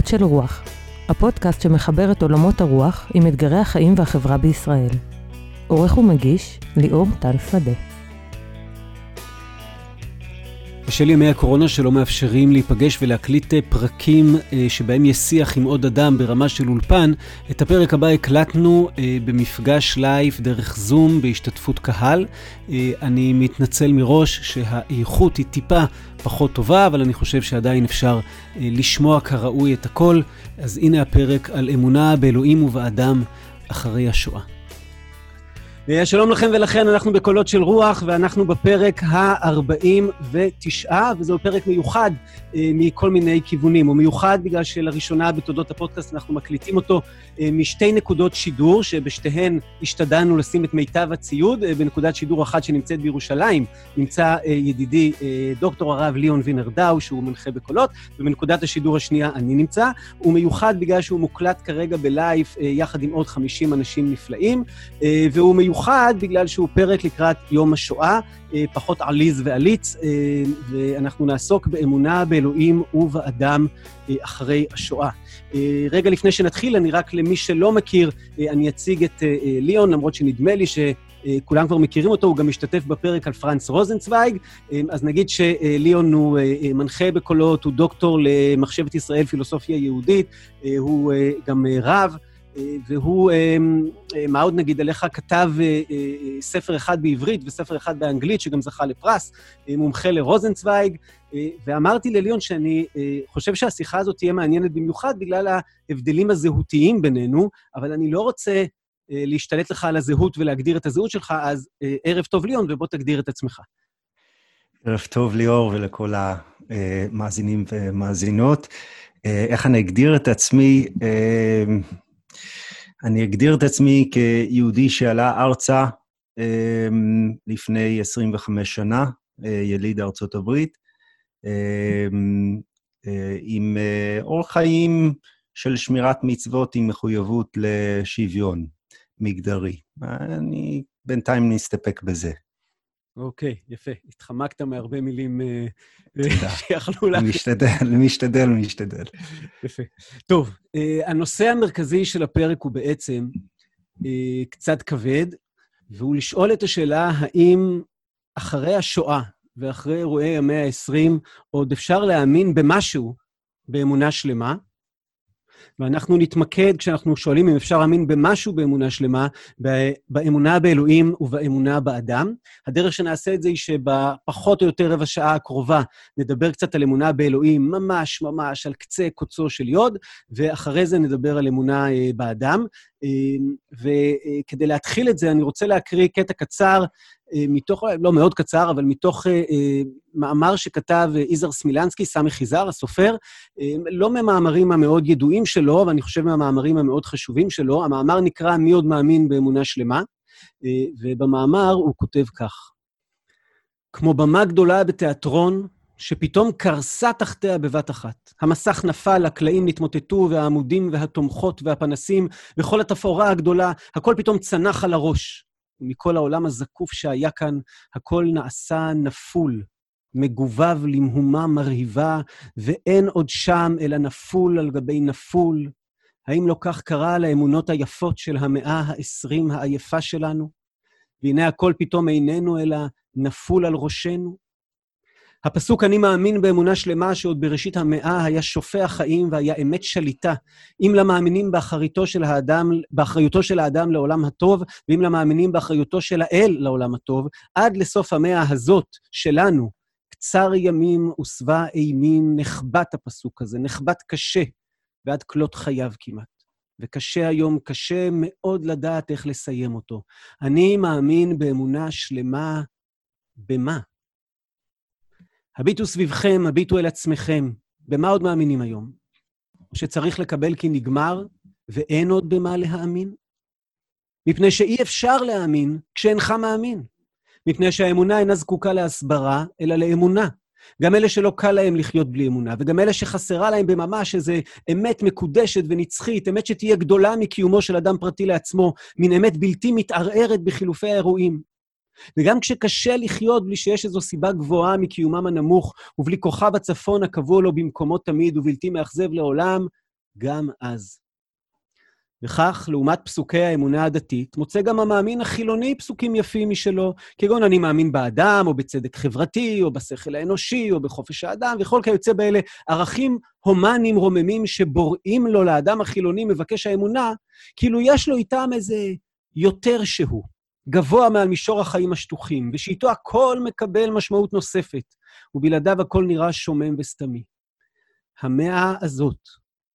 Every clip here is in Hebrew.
קולות של רוח, הפודקאסט שמחבר את עולמות הרוח עם אתגרי החיים והחברה בישראל. עורך ומגיש, ליאור טל שדה. בשל ימי הקורונה שלא מאפשרים להיפגש ולהקליט אה, פרקים אה, שבהם יש שיח עם עוד אדם ברמה של אולפן, את הפרק הבא הקלטנו אה, במפגש live דרך זום בהשתתפות קהל. אני מתנצל מראש שהאיכות היא טיפה פחות טובה, אבל אני חושב שעדיין אפשר לשמוע כראוי את הכל. אז הנה הפרק על אמונה באלוהים ובאדם אחרי השואה. שלום לכם ולכן, אנחנו בקולות של רוח, ואנחנו בפרק ה-49, וזהו פרק מיוחד מכל מיני כיוונים. הוא מיוחד בגלל שלראשונה בתולדות הפודקאסט אנחנו מקליטים אותו אה, משתי נקודות שידור, שבשתיהן השתדלנו לשים את מיטב הציוד. אה, בנקודת שידור אחת שנמצאת בירושלים נמצא אה, ידידי אה, דוקטור הרב ליאון וינר דאו, שהוא מנחה בקולות, ובנקודת השידור השנייה אני נמצא. הוא מיוחד בגלל שהוא מוקלט כרגע בלייב אה, יחד עם עוד 50 אנשים נפלאים, אה, והוא מיוחד... בגלל שהוא פרק לקראת יום השואה, אה, פחות עליז ועליץ, אה, ואנחנו נעסוק באמונה באלוהים ובאדם אה, אחרי השואה. רגע לפני שנתחיל, אני רק למי שלא מכיר, אני אציג את ליאון, למרות שנדמה לי ש... כולם כבר מכירים אותו, הוא גם משתתף בפרק על פרנץ רוזנצוויג. אז נגיד שליאון הוא מנחה בקולות, הוא דוקטור למחשבת ישראל, פילוסופיה יהודית, הוא גם רב. והוא, אמ, אה, מה עוד נגיד עליך, כתב אה, אה, ספר אחד בעברית וספר אחד באנגלית, שגם זכה לפרס, מומחה לרוזנצוויג, ואמרתי לליון שאני חושב שהשיחה הזאת תהיה מעניינת במיוחד בגלל ההבדלים הזהותיים בינינו, אבל אני לא רוצה להשתלט לך על הזהות ולהגדיר את הזהות שלך, אז ערב טוב ליאון, ובוא תגדיר את עצמך. ערב טוב ליאור ולכל המאזינים ומאזינות. איך אני אגדיר את עצמי? אני אגדיר את עצמי כיהודי שעלה ארצה אה, לפני 25 שנה, אה, יליד ארצות הברית, אה, עם אורח חיים של שמירת מצוות עם מחויבות לשוויון מגדרי. אני בינתיים נסתפק בזה. אוקיי, יפה. התחמקת מהרבה מילים שיכלו לה... משתדל, משתדל, משתדל. יפה. טוב, uh, הנושא המרכזי של הפרק הוא בעצם קצת כבד, והוא לשאול את השאלה האם אחרי השואה ואחרי אירועי המאה ה-20 עוד אפשר להאמין במשהו באמונה שלמה, ואנחנו נתמקד, כשאנחנו שואלים אם אפשר להאמין במשהו באמונה שלמה, באמונה באלוהים ובאמונה באדם. הדרך שנעשה את זה היא שבפחות או יותר רבע שעה הקרובה נדבר קצת על אמונה באלוהים, ממש ממש על קצה קוצו של יוד, ואחרי זה נדבר על אמונה אה, באדם. אה, וכדי להתחיל את זה, אני רוצה להקריא קטע קצר אה, מתוך, לא מאוד קצר, אבל מתוך אה, אה, מאמר שכתב יזהר סמילנסקי, סמי חיזר, הסופר, לא מהמאמרים המאוד ידועים שלו, אבל אני חושב מהמאמרים המאוד חשובים שלו. המאמר נקרא "מי עוד מאמין באמונה שלמה", ובמאמר הוא כותב כך: כמו במה גדולה בתיאטרון, שפתאום קרסה תחתיה בבת אחת. המסך נפל, הקלעים נתמוטטו, והעמודים והתומכות והפנסים, וכל התפאורה הגדולה, הכל פתאום צנח על הראש. ומכל העולם הזקוף שהיה כאן, הכל נעשה נפול, מגובב למהומה מרהיבה, ואין עוד שם אלא נפול על גבי נפול. האם לא כך קרה לאמונות היפות של המאה העשרים העייפה שלנו? והנה הכל פתאום איננו אלא נפול על ראשנו? הפסוק "אני מאמין באמונה שלמה" שעוד בראשית המאה היה שופע חיים והיה אמת שליטה. אם למאמינים באחריותו של האדם, באחריותו של האדם לעולם הטוב, ואם למאמינים באחריותו של האל לעולם הטוב, עד לסוף המאה הזאת שלנו, קצר ימים ושבע אימים, נחבט הפסוק הזה, נחבט קשה, ועד כלות חייו כמעט. וקשה היום, קשה מאוד לדעת איך לסיים אותו. אני מאמין באמונה שלמה במה? הביטו סביבכם, הביטו אל עצמכם. במה עוד מאמינים היום? שצריך לקבל כי נגמר, ואין עוד במה להאמין? מפני שאי אפשר להאמין כשאינך מאמין. מפני שהאמונה אינה זקוקה להסברה, אלא לאמונה. גם אלה שלא קל להם לחיות בלי אמונה, וגם אלה שחסרה להם בממש איזו אמת מקודשת ונצחית, אמת שתהיה גדולה מקיומו של אדם פרטי לעצמו, מין אמת בלתי מתערערת בחילופי האירועים. וגם כשקשה לחיות בלי שיש איזו סיבה גבוהה מקיומם הנמוך, ובלי כוכב הצפון הקבוע לו במקומו תמיד ובלתי מאכזב לעולם, גם אז. וכך, לעומת פסוקי האמונה הדתית, מוצא גם המאמין החילוני פסוקים יפים משלו, כגון אני מאמין באדם, או בצדק חברתי, או בשכל האנושי, או בחופש האדם, וכל כיוצא באלה ערכים הומניים רוממים שבוראים לו לאדם החילוני מבקש האמונה, כאילו יש לו איתם איזה יותר שהוא, גבוה מעל מישור החיים השטוחים, ושאיתו הכל מקבל משמעות נוספת, ובלעדיו הכל נראה שומם וסתמי. המאה הזאת,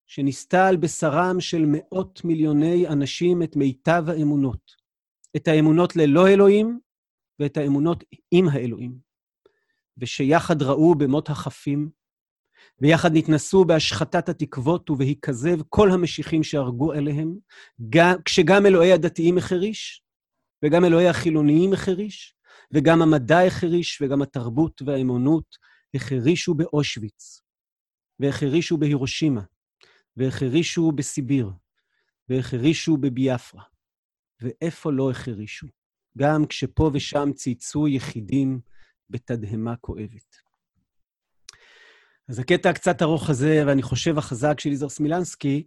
שניסתה על בשרם של מאות מיליוני אנשים את מיטב האמונות. את האמונות ללא אלוהים ואת האמונות עם האלוהים. ושיחד ראו במות החפים, ויחד נתנסו בהשחתת התקוות ובהיכזב כל המשיחים שהרגו אליהם, גם, כשגם אלוהי הדתיים החריש, וגם אלוהי החילוניים החריש, וגם המדע החריש, וגם התרבות והאמונות החרישו באושוויץ, והחרישו בהירושימה, והחרישו בסיביר, והחרישו בביאפרה. ואיפה לא החרישו? גם כשפה ושם צייצו יחידים בתדהמה כואבת. אז הקטע הקצת ארוך הזה, ואני חושב החזק של יזהר סמילנסקי,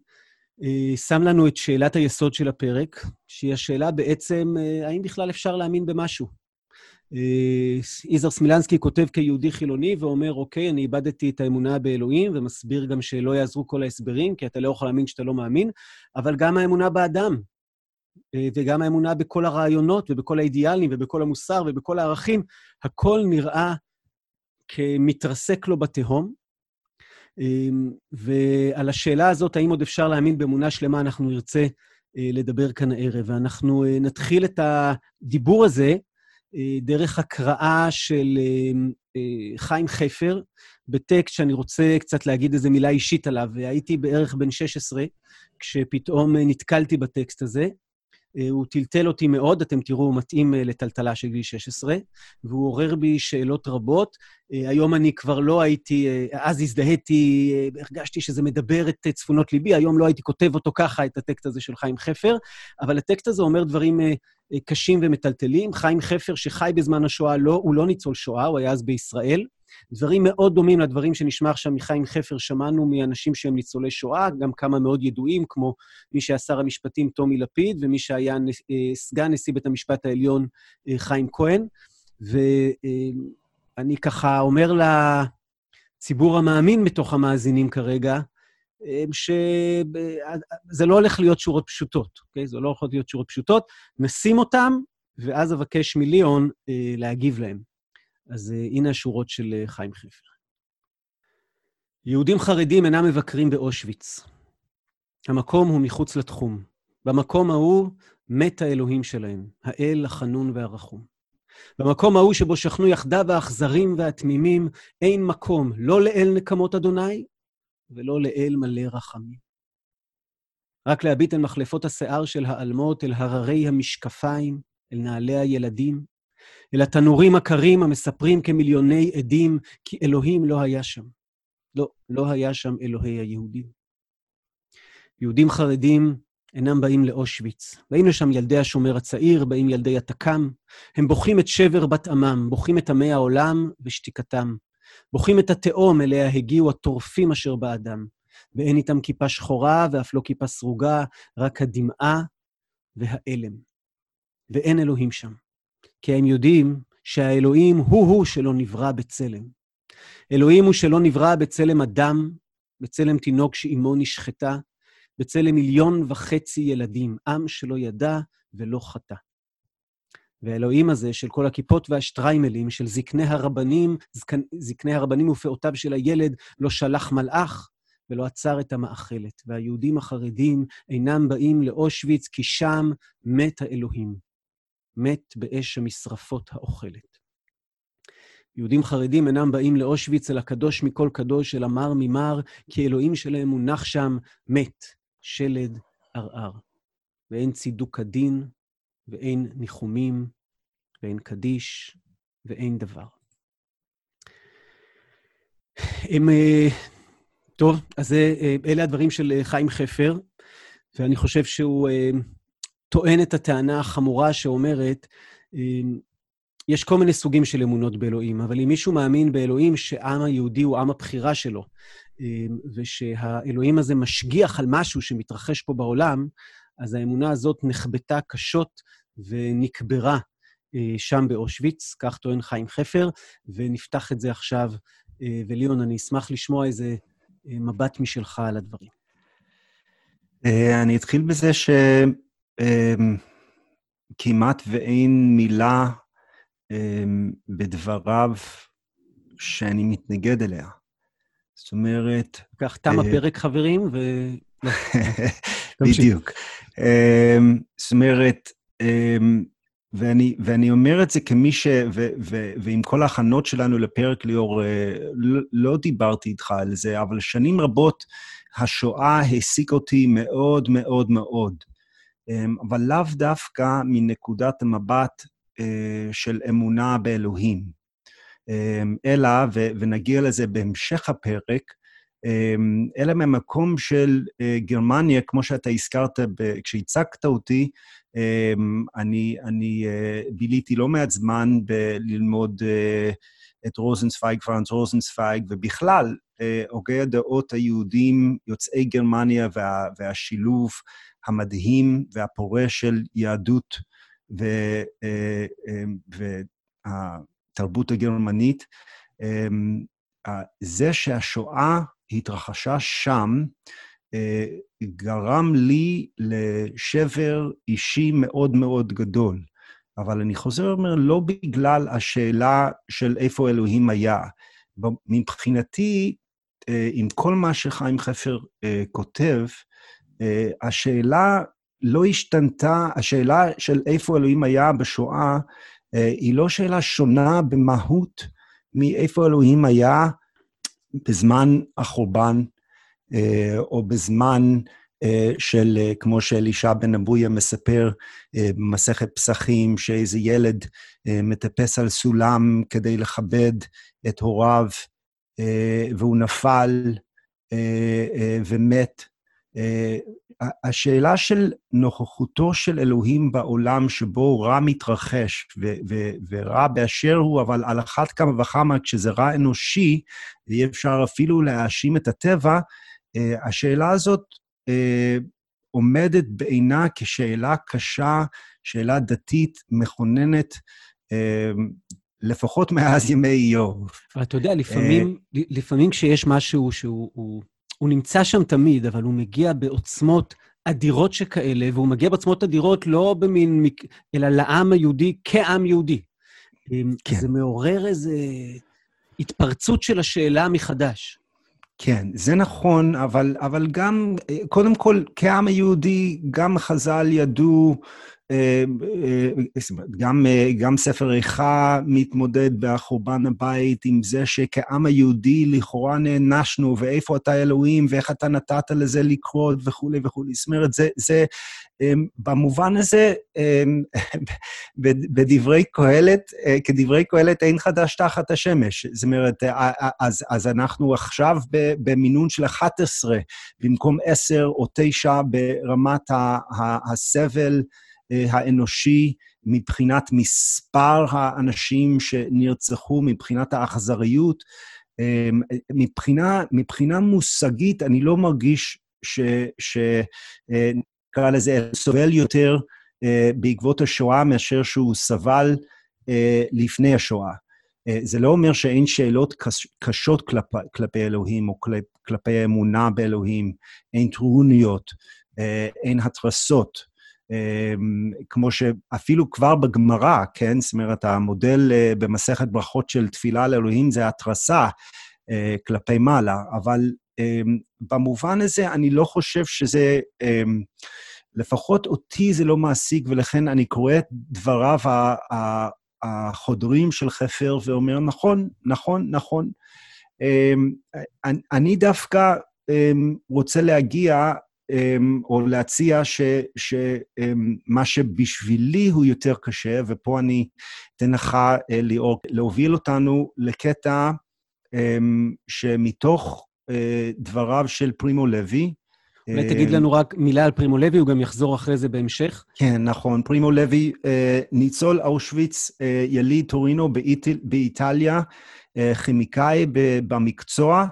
שם לנו את שאלת היסוד של הפרק, שהיא השאלה בעצם, אה, האם בכלל אפשר להאמין במשהו? אה, יזהר סמילנסקי כותב כיהודי חילוני ואומר, אוקיי, אני איבדתי את האמונה באלוהים, ומסביר גם שלא יעזרו כל ההסברים, כי אתה לא יכול להאמין שאתה לא מאמין, אבל גם האמונה באדם, אה, וגם האמונה בכל הרעיונות ובכל האידיאלים ובכל המוסר ובכל הערכים, הכל נראה כמתרסק לו בתהום. אה, ועל השאלה הזאת, האם עוד אפשר להאמין באמונה שלמה, אנחנו נרצה לדבר כאן הערב. ואנחנו נתחיל את הדיבור הזה אה, דרך הקראה של אה, אה, חיים חפר, בטקסט שאני רוצה קצת להגיד איזו מילה אישית עליו. הייתי בערך בן 16, כשפתאום נתקלתי בטקסט הזה. הוא טלטל אותי מאוד, אתם תראו, הוא מתאים לטלטלה של גיל 16, והוא עורר בי שאלות רבות. היום אני כבר לא הייתי, אז הזדהיתי, הרגשתי שזה מדבר את צפונות ליבי, היום לא הייתי כותב אותו ככה, את הטקסט הזה של חיים חפר, אבל הטקסט הזה אומר דברים קשים ומטלטלים. חיים חפר, שחי בזמן השואה, לא, הוא לא ניצול שואה, הוא היה אז בישראל. דברים מאוד דומים לדברים שנשמע עכשיו מחיים חפר, שמענו מאנשים שהם ניצולי שואה, גם כמה מאוד ידועים, כמו מי שהיה שר המשפטים טומי לפיד, ומי שהיה אה, סגן נשיא בית המשפט העליון אה, חיים כהן. ואני אה, ככה אומר לציבור המאמין בתוך המאזינים כרגע, שזה לא הולך להיות שורות פשוטות, אוקיי? זה לא הולך להיות שורות פשוטות. נשים אותם, ואז אבקש מליאון אה, להגיב להם. אז אה, הנה השורות של אה, חיים חפר. יהודים חרדים אינם מבקרים באושוויץ. המקום הוא מחוץ לתחום. במקום ההוא מת האלוהים שלהם, האל החנון והרחום. במקום ההוא שבו שכנו יחדיו האכזרים והתמימים, אין מקום לא לאל נקמות אדוני ולא לאל מלא רחמים. רק להביט אל מחלפות השיער של האלמות, אל הררי המשקפיים, אל נעלי הילדים, אל התנורים הקרים המספרים כמיליוני עדים, כי אלוהים לא היה שם. לא, לא היה שם אלוהי היהודים. יהודים חרדים אינם באים לאושוויץ. באים לשם ילדי השומר הצעיר, באים ילדי התק"ם. הם בוכים את שבר בת עמם, בוכים את עמי העולם ושתיקתם. בוכים את התהום אליה הגיעו הטורפים אשר באדם, ואין איתם כיפה שחורה ואף לא כיפה סרוגה, רק הדמעה והאלם. ואין אלוהים שם. כי הם יודעים שהאלוהים הוא-הוא שלא נברא בצלם. אלוהים הוא שלא נברא בצלם אדם, בצלם תינוק שאימו נשחטה, בצלם מיליון וחצי ילדים, עם שלא ידע ולא חטא. והאלוהים הזה של כל הכיפות והשטריימלים, של זקני הרבנים, זקני, זקני הרבנים ופאותיו של הילד, לא שלח מלאך ולא עצר את המאכלת. והיהודים החרדים אינם באים לאושוויץ, כי שם מת האלוהים. מת באש המשרפות האוכלת. יהודים חרדים אינם באים לאושוויץ, אל הקדוש מכל קדוש, אל המר ממר, כי אלוהים שלהם מונח שם, מת, שלד ערער. ואין צידוק הדין, ואין ניחומים, ואין קדיש, ואין דבר. הם... אה, טוב, אז אה, אלה הדברים של חיים חפר, ואני חושב שהוא טוען את הטענה החמורה שאומרת, יש כל מיני סוגים של אמונות באלוהים, אבל אם מישהו מאמין באלוהים שהעם היהודי הוא עם הבחירה שלו, ושהאלוהים הזה משגיח על משהו שמתרחש פה בעולם, אז האמונה הזאת נחבטה קשות ונקברה אה, שם באושוויץ, כך טוען חיים חפר, ונפתח את זה עכשיו. אה, וליאון, אני אשמח לשמוע איזה אה, מבט משלך על הדברים. אני אתחיל בזה שכמעט ואין מילה בדבריו שאני מתנגד אליה. זאת אומרת... כך תם הפרק, חברים, ו... בדיוק. זאת אומרת, ואני, ואני אומר את זה כמי ש... ו, ו, ועם כל ההכנות שלנו לפרק ליאור, לא, לא דיברתי איתך על זה, אבל שנים רבות השואה העסיק אותי מאוד מאוד מאוד. אבל לאו דווקא מנקודת המבט של אמונה באלוהים, אלא, ו, ונגיע לזה בהמשך הפרק, אלא מהמקום של גרמניה, כמו שאתה הזכרת כשהצגת אותי, אמ, אני, אני אה, ביליתי לא מעט זמן בללמוד אה, את רוזנצוויג, פרנס רוזנצוויג, ובכלל, אה, הוגי הדעות היהודים יוצאי גרמניה וה, והשילוב המדהים והפורה של יהדות ו, והתרבות הגרמנית. אמ, זה שהשואה התרחשה שם, אה, גרם לי לשבר אישי מאוד מאוד גדול. אבל אני חוזר ואומר, לא בגלל השאלה של איפה אלוהים היה. מבחינתי, אה, עם כל מה שחיים חפר אה, כותב, השאלה לא השתנתה, השאלה של איפה אלוהים היה בשואה, היא לא שאלה שונה במהות מאיפה אלוהים היה בזמן החורבן אה, או בזמן אה, של, אה, כמו שאלישע בן אבויה מספר במסכת פסחים, שאיזה ילד מטפס על סולם כדי לכבד את הוריו, והוא נפל ומת. השאלה של נוכחותו של אלוהים בעולם שבו רע מתרחש, ו- ו- ורע באשר הוא, אבל על אחת כמה וכמה כשזה רע אנושי, ואי אפשר אפילו להאשים את הטבע, אה, השאלה הזאת אה, עומדת בעינה כשאלה קשה, שאלה דתית מכוננת, אה, לפחות מאז ימי איוב. אתה יודע, לפעמים, לפעמים כשיש משהו שהוא הוא, נמצא שם תמיד, אבל הוא מגיע בעוצמות אדירות שכאלה, והוא מגיע בעוצמות אדירות לא במין, אלא לעם היהודי כעם יהודי. כן. זה מעורר איזו התפרצות של השאלה מחדש. כן, זה נכון, אבל, אבל גם, קודם כל, כעם היהודי, גם חז"ל ידעו אה, אה, גם, אה, גם ספר איכה מתמודד בחורבן הבית עם זה שכעם היהודי לכאורה נענשנו, ואיפה אתה אלוהים, ואיך אתה נתת לזה לקרות, וכולי וכולי. זאת אומרת, זה במובן הזה, בדברי קהלת, כדברי קהלת אין חדש תחת השמש. זאת אומרת, אז, אז אנחנו עכשיו במינון של 11 במקום 10 או 9 ברמת הסבל. אה, האנושי מבחינת מספר האנשים שנרצחו, מבחינת האכזריות. אה, מבחינה, מבחינה מושגית, אני לא מרגיש ש... ש אה, לזה, סובל יותר בעקבות השואה מאשר שהוא סבל לפני השואה. זה לא אומר שאין שאלות קשות כלפי, כלפי אלוהים או כלפי האמונה באלוהים, אין טרוניות, אין התרסות. אמ, כמו שאפילו כבר בגמרא, כן? זאת אומרת, המודל אה, במסכת ברכות של תפילה לאלוהים זה התרסה אה, כלפי מעלה, אבל אמ, במובן הזה אני לא חושב שזה, אמ, לפחות אותי זה לא מעסיק, ולכן אני קורא את דבריו החודרים של חפר ואומר, נכון, נכון, נכון. אני דווקא רוצה להגיע או להציע שמה שבשבילי הוא יותר קשה, ופה אני אתן לך, אה, ליאור, להוביל אותנו לקטע שמתוך דבריו של פרימו לוי, אולי תגיד לנו רק מילה על פרימו לוי, הוא גם יחזור אחרי זה בהמשך. כן, נכון. פרימו לוי, ניצול אושוויץ, יליד טורינו באיטליה, כימיקאי במקצוע,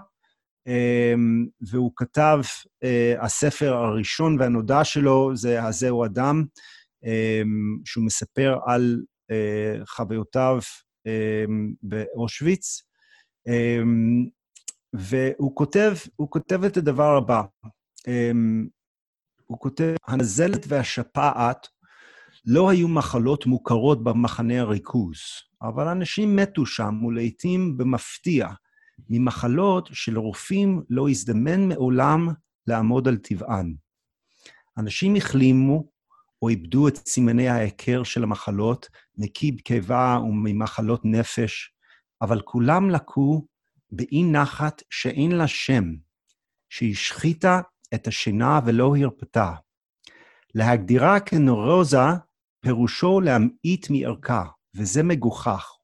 והוא כתב, הספר הראשון והנודע שלו זה "הזהו אדם", שהוא מספר על חוויותיו באושוויץ. והוא כותב, הוא כותב את הדבר הבא. הוא כותב, הנזלת והשפעת לא היו מחלות מוכרות במחנה הריכוז, אבל אנשים מתו שם, ולעיתים במפתיע, ממחלות שלרופאים לא הזדמן מעולם לעמוד על טבען. אנשים החלימו או איבדו את סימני ההיכר של המחלות, מקיב קיבה וממחלות נפש, אבל כולם לקו באי נחת שאין לה שם, שהשחיתה את השינה ולא הרפתה. להגדירה כנורוזה פירושו להמעיט מערכה, וזה מגוחך.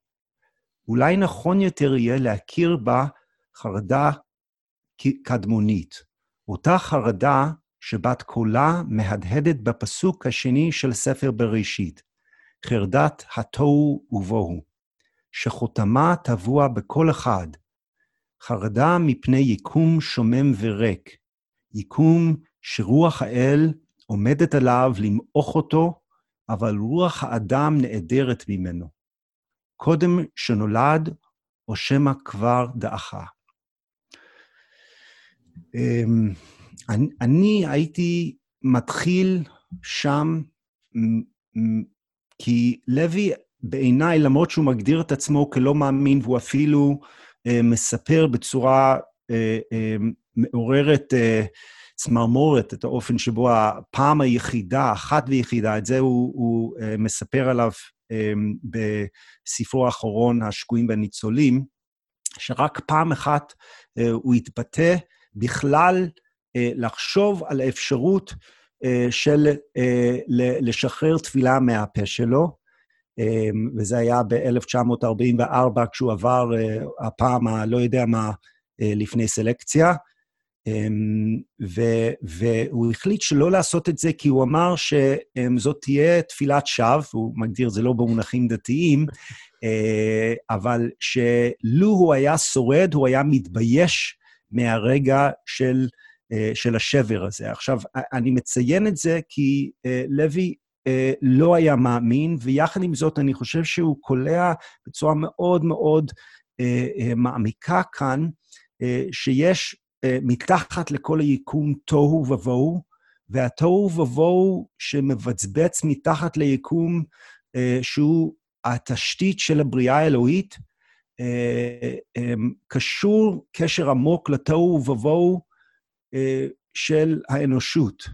אולי נכון יותר יהיה להכיר בה חרדה קדמונית. אותה חרדה שבת קולה מהדהדת בפסוק השני של ספר בראשית, חרדת התוהו ובוהו, שחותמה טבוע בכל אחד, חרדה מפני יקום שומם וריק, יקום שרוח האל עומדת עליו למעוך אותו, אבל רוח האדם נעדרת ממנו. קודם שנולד, או שמא כבר דעכה. אמ, אני, הייתי מתחיל שם, כי לוי, בעיניי, למרות שהוא מגדיר את עצמו כלא מאמין, והוא אפילו אה, מספר בצורה אה, אה, מעוררת אה, צמרמורת את האופן שבו הפעם היחידה, אחת ויחידה, את זה הוא, הוא אה, מספר עליו אה, בספרו האחרון, השקועים והניצולים, שרק פעם אחת אה, הוא התבטא בכלל אה, לחשוב על האפשרות של לשחרר תפילה מהפה שלו, וזה היה ב-1944, כשהוא עבר הפעם הלא יודע מה לפני סלקציה, והוא החליט שלא לעשות את זה כי הוא אמר שזאת תהיה תפילת שווא, הוא מגדיר את זה לא במונחים דתיים, אבל שלו הוא היה שורד, הוא היה מתבייש מהרגע של אה, של השבר הזה. עכשיו, אני מציין את זה כי אה, לוי אה, לא היה מאמין, ויחד עם זאת, אני חושב שהוא קולע בצורה מאוד מאוד מעמיקה כאן, שיש מתחת לכל היקום תוהו ובוהו, והתוהו ובוהו שמבצבץ מתחת ליקום שהוא התשתית של הבריאה האלוהית, קשור קשר עמוק לתוהו ובוהו אה, של האנושות.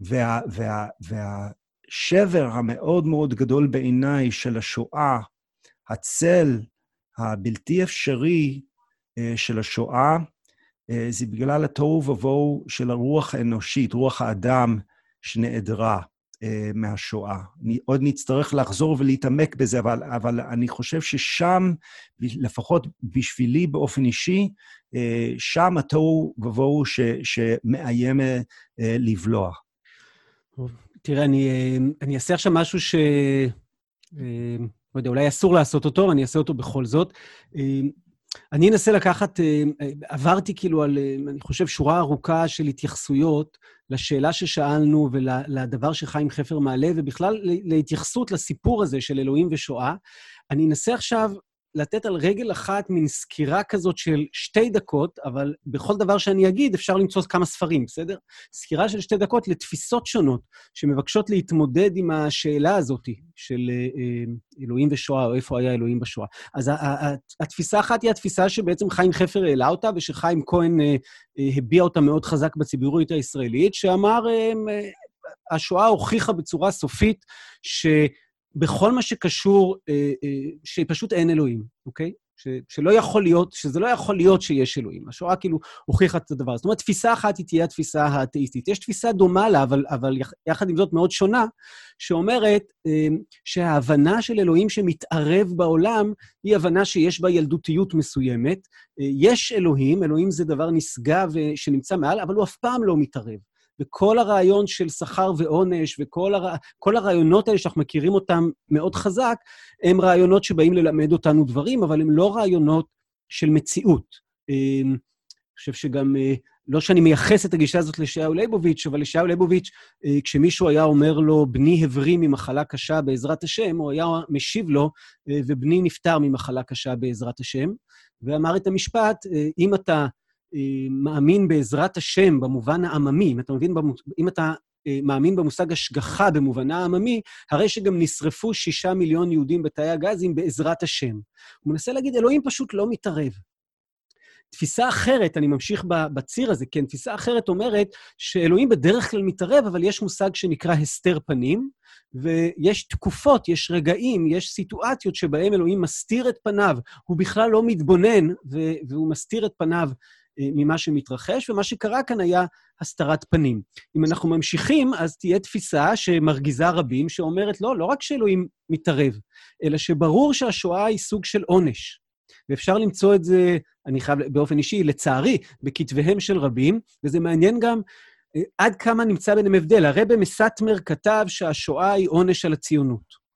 וה, וה, והשבר המאוד מאוד גדול בעיניי של השואה, הצל הבלתי אפשרי אה, של השואה, אה, זה בגלל התוהו ובוהו של הרוח האנושית, רוח האדם שנעדרה. אה, מהשואה. עוד נצטרך לחזור ולהתעמק בזה, אבל, אבל אני חושב ששם, לפחות בשבילי באופן אישי, אה, שם התוהו ובוהו שמאיים אה, לבלוע. תראה, אני, אני אעשה עכשיו משהו ש... לא יודע, אולי אסור לעשות אותו, אני אעשה אותו בכל זאת. אני אנסה לקחת, עברתי כאילו על, אני חושב, שורה ארוכה של התייחסויות לשאלה ששאלנו ולדבר שחיים חפר מעלה, ובכלל להתייחסות לסיפור הזה של אלוהים ושואה. אני אנסה עכשיו לתת על רגל אחת מין סקירה כזאת של שתי דקות, אבל בכל דבר שאני אגיד אפשר למצוא כמה ספרים, בסדר? סקירה של שתי דקות לתפיסות שונות שמבקשות להתמודד עם השאלה הזאת של אה, אה, אלוהים ושואה, או איפה היה אלוהים בשואה. אז התפיסה האחת היא התפיסה שבעצם חיים חפר העלה אותה, ושחיים כהן אה, הביע אותה מאוד חזק בציבוריות הישראלית, שאמר, השואה הוכיחה בצורה סופית ש... בכל מה שקשור, אה, אה, שפשוט אין אלוהים, אוקיי? ש, שלא יכול להיות, שזה לא יכול להיות שיש אלוהים. השואה כאילו הוכיחה את הדבר. זאת אומרת, תפיסה אחת היא תהיה התפיסה האתאיסטית. יש תפיסה דומה לה, אבל, אבל יחד עם זאת מאוד שונה, שאומרת אה, שההבנה של אלוהים שמתערב בעולם היא הבנה שיש בה ילדותיות מסוימת. יש אלוהים, אלוהים זה דבר נשגב שנמצא מעל, אבל הוא אף פעם לא מתערב. וכל הרעיון של שכר ועונש וכל הר... הרעיונות האלה שאנחנו מכירים אותם מאוד חזק, הם רעיונות שבאים ללמד אותנו דברים, אבל הם לא רעיונות של מציאות. אמ, אני חושב שגם, אה, לא שאני מייחס את הגישה הזאת לישעיהו ליבוביץ', אבל לישעיהו ליבוביץ', אה, כשמישהו היה אומר לו, בני הבריא ממחלה קשה בעזרת השם, הוא היה משיב לו, אה, ובני נפטר ממחלה קשה בעזרת השם, ואמר את המשפט, אם אתה מאמין בעזרת השם במובן העממי, אם אתה מבין, אם אתה אה, מאמין במושג השגחה במובנה העממי, הרי שגם נשרפו שישה מיליון יהודים בתאי הגזים בעזרת השם. הוא מנסה להגיד, אלוהים פשוט לא מתערב. תפיסה אחרת, אני ממשיך בציר הזה, כן, תפיסה אחרת אומרת שאלוהים בדרך כלל מתערב, אבל יש מושג שנקרא הסתר פנים, ויש תקופות, יש רגעים, יש סיטואציות שבהם אלוהים מסתיר את פניו, הוא בכלל לא מתבונן, והוא מסתיר את פניו ממה שמתרחש, ומה שקרה כאן היה הסתרת פנים. אם אנחנו ממשיכים, אז תהיה תפיסה שמרגיזה רבים, שאומרת, לא, לא רק שאלוהים מתערב, אלא שברור שהשואה היא סוג של עונש. ואפשר למצוא את זה, אני חייב, באופן אישי, לצערי, בכתביהם של רבים, וזה מעניין גם אה, עד כמה נמצא ביניהם הבדל. הרבי מסטמר כתב שהשואה היא עונש על הציונות.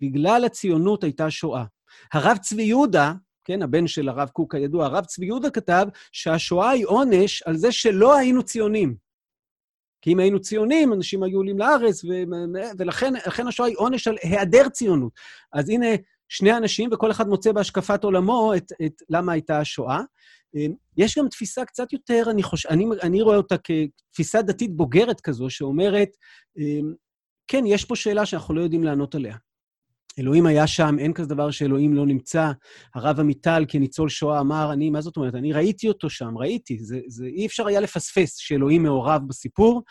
בגלל הציונות הייתה שואה. הרב צבי יהודה, כן, הבן של הרב קוק הידוע, הרב צבי יהודה כתב שהשואה היא עונש על זה שלא היינו ציונים. כי אם היינו ציונים, אנשים היו עולים לארץ, ו... ולכן השואה היא עונש על היעדר ציונות. אז הנה, שני אנשים, וכל אחד מוצא בהשקפת עולמו את, את למה הייתה השואה. יש גם תפיסה קצת יותר, אני, חוש... אני, אני רואה אותה כתפיסה דתית בוגרת כזו, שאומרת, כן, יש פה שאלה שאנחנו לא יודעים לענות עליה. אלוהים היה שם, אין כזה דבר שאלוהים לא נמצא. הרב עמיטל, כניצול שואה, אמר, אני, מה זאת אומרת? אני ראיתי אותו שם, ראיתי. זה, זה, אי אפשר היה לפספס שאלוהים מעורב בסיפור,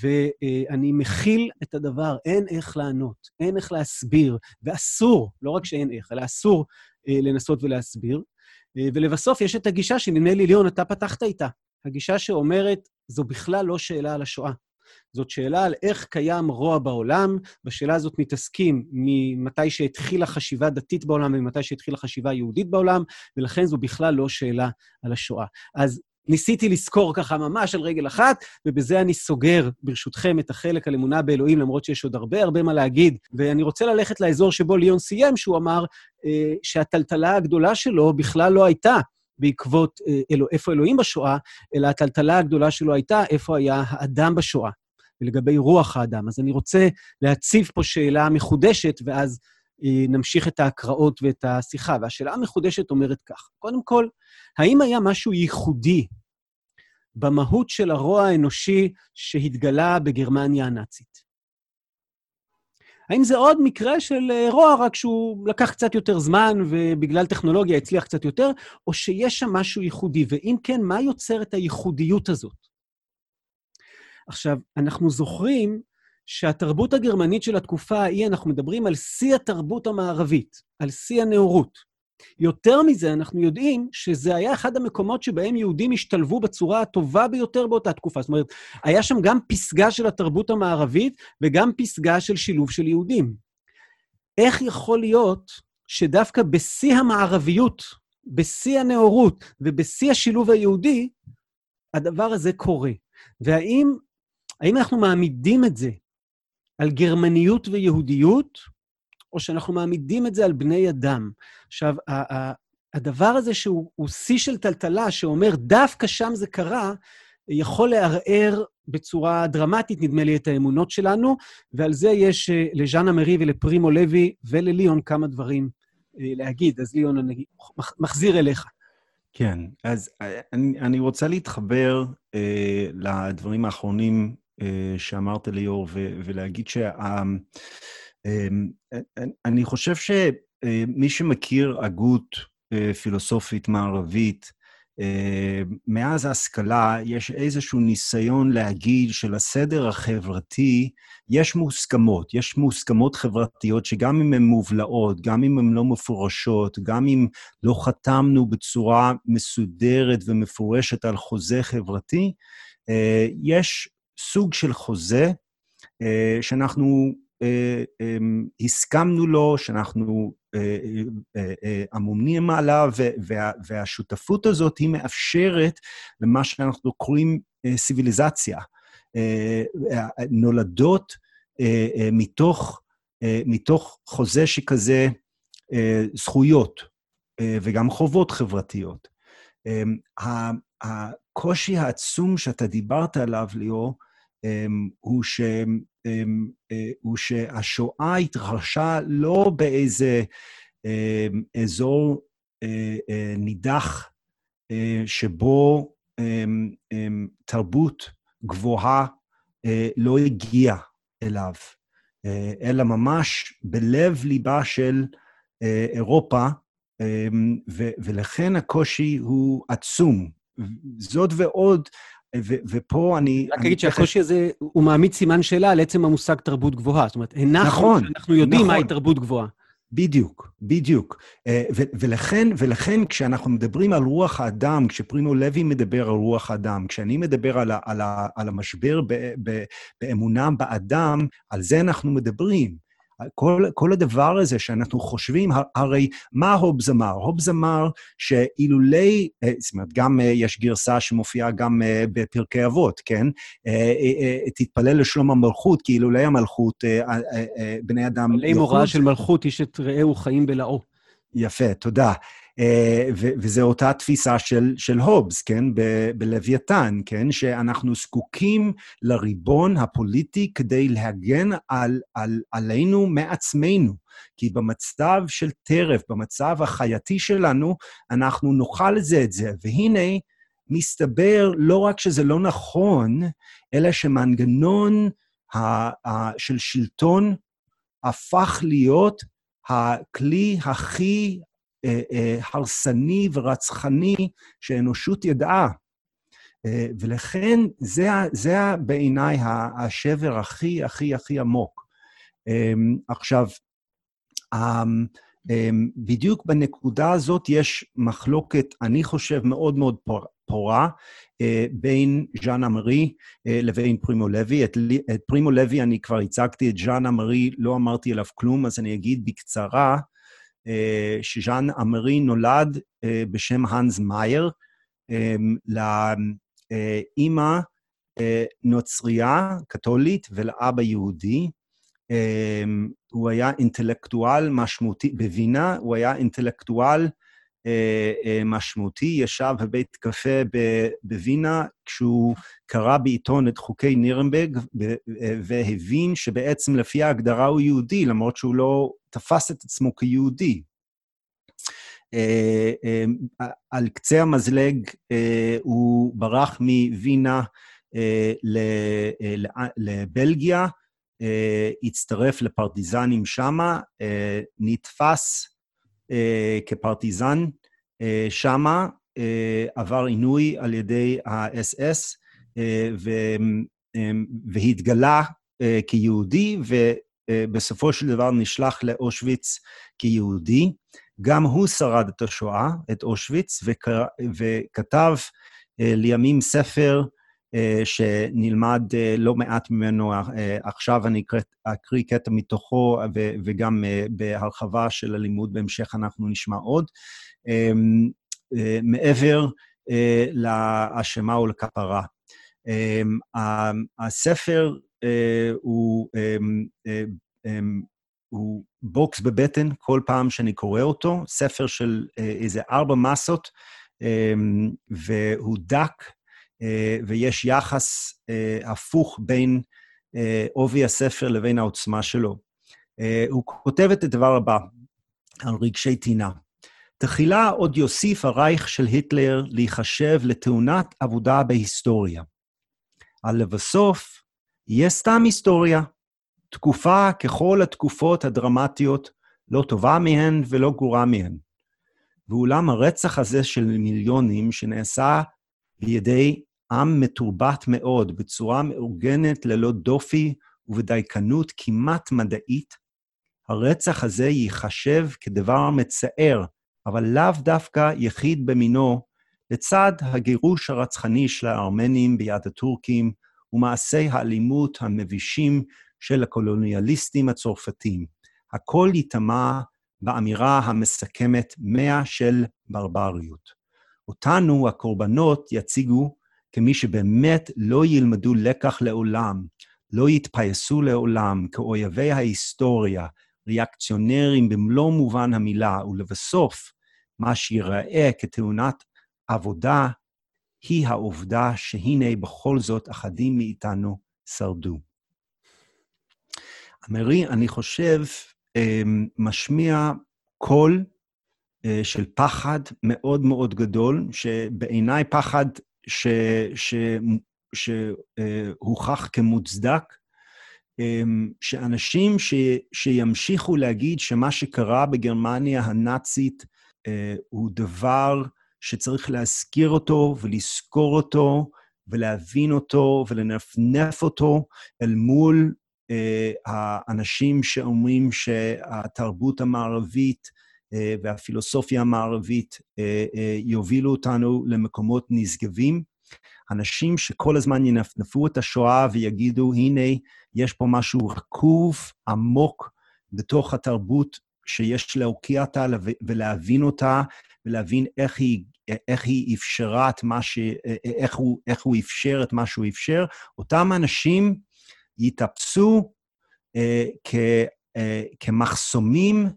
ואני מכיל את הדבר, אין איך לענות, אין איך להסביר, ואסור, לא רק שאין איך, אלא אסור אה, לנסות ולהסביר. אה, ולבסוף, יש את הגישה שנדמה לי, ליאון, אתה פתחת איתה. הגישה שאומרת, זו בכלל לא שאלה על השואה. זאת שאלה על איך קיים רוע בעולם. בשאלה הזאת מתעסקים ממתי שהתחילה חשיבה דתית בעולם וממתי שהתחילה חשיבה יהודית בעולם, ולכן זו בכלל לא שאלה על השואה. אז ניסיתי לזכור ככה ממש על רגל אחת, ובזה אני סוגר, ברשותכם, את החלק על אמונה באלוהים, למרות שיש עוד הרבה הרבה מה להגיד. ואני רוצה ללכת לאזור שבו ליאון סיים, שהוא אמר אה, שהטלטלה הגדולה שלו בכלל לא הייתה בעקבות אה, אלו, איפה אלוהים בשואה, אלא הטלטלה הגדולה שלו הייתה איפה היה האדם בשואה. ולגבי רוח האדם. אז אני רוצה להציב פה שאלה מחודשת, ואז אה, נמשיך את ההקראות ואת השיחה. והשאלה המחודשת אומרת כך, קודם כל, האם היה משהו ייחודי במהות של הרוע האנושי שהתגלה בגרמניה הנאצית? האם זה עוד מקרה של אה, רוע, רק שהוא לקח קצת יותר זמן ובגלל טכנולוגיה הצליח קצת יותר, או שיש שם משהו ייחודי? ואם כן, מה יוצר את הייחודיות הזאת? עכשיו, אנחנו זוכרים שהתרבות הגרמנית של התקופה ההיא, אנחנו מדברים על שיא התרבות המערבית, על שיא הנאורות. יותר מזה, אנחנו יודעים שזה היה אחד המקומות שבהם יהודים השתלבו בצורה הטובה ביותר באותה תקופה. זאת אומרת, היה שם גם פסגה של התרבות המערבית וגם פסגה של שילוב של יהודים. איך יכול להיות שדווקא בשיא המערביות, בשיא הנאורות ובשיא השילוב היהודי, הדבר הזה קורה? והאם האם אנחנו מעמידים את זה על גרמניות ויהודיות, או שאנחנו מעמידים את זה על בני אדם? עכשיו, הדבר הזה שהוא שיא של טלטלה, שאומר דווקא שם זה קרה, יכול לערער בצורה דרמטית, נדמה לי, את האמונות שלנו, ועל זה יש אה, לז'אנה מרי ולפרימו לוי ולליאון כמה דברים אה, להגיד. אז ליאון, אני מחזיר אליך. כן, אז אה, אני, אני רוצה להתחבר אה, לדברים האחרונים אה, שאמרת ליאור, ולהגיד שה... אמ, אני חושב שמי שמכיר הגות פילוסופית מערבית, מאז ההשכלה יש איזשהו ניסיון להגיד שלסדר החברתי יש מוסכמות, יש מוסכמות חברתיות שגם אם הן מובלעות, גם אם הן לא מפורשות, גם אם לא חתמנו בצורה מסודרת ומפורשת על חוזה חברתי, יש סוג של חוזה שאנחנו הסכמנו לו, שאנחנו אמונים עליו, והשותפות הזאת היא מאפשרת למה שאנחנו קוראים ציוויליזציה. נולדות מתוך, מתוך חוזה שכזה זכויות וגם חובות חברתיות. הקושי העצום שאתה דיברת עליו, ליאור, הוא, ש, הוא שהשואה התרחשה לא באיזה אזור נידח שבו תרבות גבוהה לא הגיעה אליו, אלא ממש בלב-ליבה של אירופה, ולכן הקושי הוא עצום. זאת ועוד, ופה אני... רק אגיד שהקושי הזה, הוא מעמיד סימן שאלה על עצם המושג תרבות גבוהה. זאת אומרת, הנחנו נכון, שאנחנו יודעים נכון. מהי תרבות גבוהה. בדיוק, בדיוק. אה, ו- ולכן, ולכן כשאנחנו מדברים על רוח האדם, כשפרימו לוי מדבר על רוח האדם, כשאני מדבר על, ה- על, ה- על המשבר ב- ב- באמונה באדם, על זה אנחנו מדברים. כל, כל הדבר הזה שאנחנו חושבים, הרי מה הובס אמר? הובס אמר שאילולי, אה, זאת אומרת, גם אה, יש גרסה שמופיעה גם אה, בפרקי אבות, כן? תתפלל לשלום המלכות, כי אילולי המלכות, בני אדם... עלי מוראה של מלכות, איש את רעהו חיים בלעו. יפה, תודה. Uh, וזו אותה תפיסה של, של הובס, כן? בלוויתן, כן? שאנחנו זקוקים לריבון הפוליטי כדי להגן על, על, עלינו מעצמנו. כי במצב של טרף, במצב החייתי שלנו, אנחנו נאכל את זה את זה. והנה, מסתבר לא רק שזה לא נכון, אלא שמנגנון ה- ה- של שלטון הפך להיות הכלי הכי הרסני ורצחני שהאנושות ידעה. ולכן זה, זה בעיניי השבר הכי, הכי, הכי עמוק. עכשיו, בדיוק בנקודה הזאת יש מחלוקת, אני חושב, מאוד מאוד פורה, בין ז'אן אמרי לבין פרימו לוי. את, את פרימו לוי אני כבר הצגתי, את ז'אן אמרי לא אמרתי עליו כלום, אז אני אגיד בקצרה. שז'אן אמרי נולד בשם האנס מאייר, לאימא נוצרייה, קתולית, ולאבא יהודי. הוא היה אינטלקטואל משמעותי, בווינה הוא היה אינטלקטואל משמעותי, ישב בבית קפה בווינה כשהוא קרא בעיתון את חוקי נירנברג והבין שבעצם לפי ההגדרה הוא יהודי, למרות שהוא לא תפס את עצמו כיהודי. על קצה המזלג הוא ברח מווינה לבלגיה, הצטרף לפרטיזנים שמה, נתפס כפרטיזן שמה, עבר עינוי על ידי האס-אס, והתגלה כיהודי, ובסופו של דבר נשלח לאושוויץ כיהודי. גם הוא שרד את השואה, את אושוויץ, וכתב לימים ספר שנלמד לא מעט ממנו, עכשיו אני אקריא קטע מתוכו, וגם בהרחבה של הלימוד בהמשך אנחנו נשמע עוד. מעבר להאשמה ולכפרה. הספר הוא, הוא בוקס בבטן כל פעם שאני קורא אותו, ספר של איזה ארבע מסות, והוא דק, ויש יחס הפוך בין עובי הספר לבין העוצמה שלו. הוא כותב את הדבר הבא, על רגשי טינה. תחילה עוד יוסיף הרייך של היטלר להיחשב לתאונת עבודה בהיסטוריה. אבל לבסוף, יהיה סתם היסטוריה, תקופה ככל התקופות הדרמטיות, לא טובה מהן ולא גרועה מהן. ואולם הרצח הזה של מיליונים, שנעשה בידי עם מתורבת מאוד, בצורה מאורגנת ללא דופי ובדייקנות כמעט מדעית, הרצח הזה ייחשב כדבר מצער, אבל לאו דווקא יחיד במינו, לצד הגירוש הרצחני של הארמנים ביד הטורקים ומעשי האלימות המבישים של הקולוניאליסטים הצרפתים. הכל ייטמע באמירה המסכמת מאה של ברבריות. אותנו, הקורבנות, יציגו כמי שבאמת לא ילמדו לקח לעולם, לא יתפייסו לעולם כאויבי ההיסטוריה, ריאקציונרים במלוא מובן המילה, ולבסוף, מה שיראה כתאונת עבודה, היא העובדה שהנה בכל זאת אחדים מאיתנו שרדו. אמרי, אני חושב, אמ, משמיע קול אה, של פחד מאוד מאוד גדול, שבעיניי פחד שהוכח כמוצדק, אמ, שאנשים ש, שימשיכו להגיד שמה שקרה בגרמניה הנאצית אה, הוא דבר שצריך להזכיר אותו ולזכור אותו ולהבין אותו ולנפנף אותו אל מול אה, האנשים שאומרים שהתרבות המערבית אה, והפילוסופיה המערבית אה, אה, יובילו אותנו למקומות נשגבים. אנשים שכל הזמן ינפנפו את השואה ויגידו, הנה, יש פה משהו רקוב, עמוק, בתוך התרבות, שיש להוקיע אותה ולהבין אותה, ולהבין איך היא, איך היא אפשרה את מה ש... איך הוא, איך הוא אפשר את מה שהוא אפשר. אותם אנשים יתאפסו אה, כ, אה, כמחסומים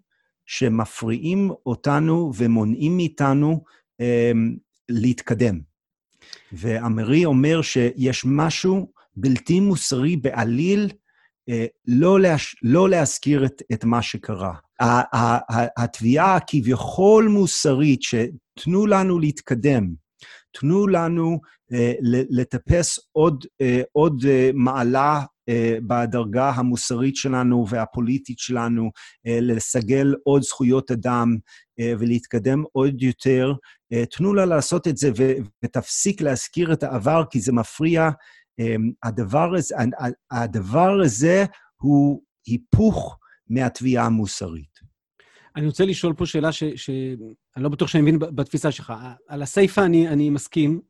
שמפריעים אותנו ומונעים מאיתנו אה, להתקדם. ואמרי אומר שיש משהו בלתי מוסרי בעליל אה, לא, להש... לא להזכיר את, את מה שקרה. התביעה הכביכול מוסרית שתנו לנו להתקדם, תנו לנו אה, לטפס עוד, אה, עוד אה, מעלה בדרגה המוסרית שלנו והפוליטית שלנו, לסגל עוד זכויות אדם ולהתקדם עוד יותר. תנו לה לעשות את זה ותפסיק להזכיר את העבר, כי זה מפריע. הדבר הזה, הדבר הזה הוא היפוך מהתביעה המוסרית. אני רוצה לשאול פה שאלה ש... ש... לא בטוח שאני מבין בתפיסה שלך. על הסיפה אני, אני מסכים.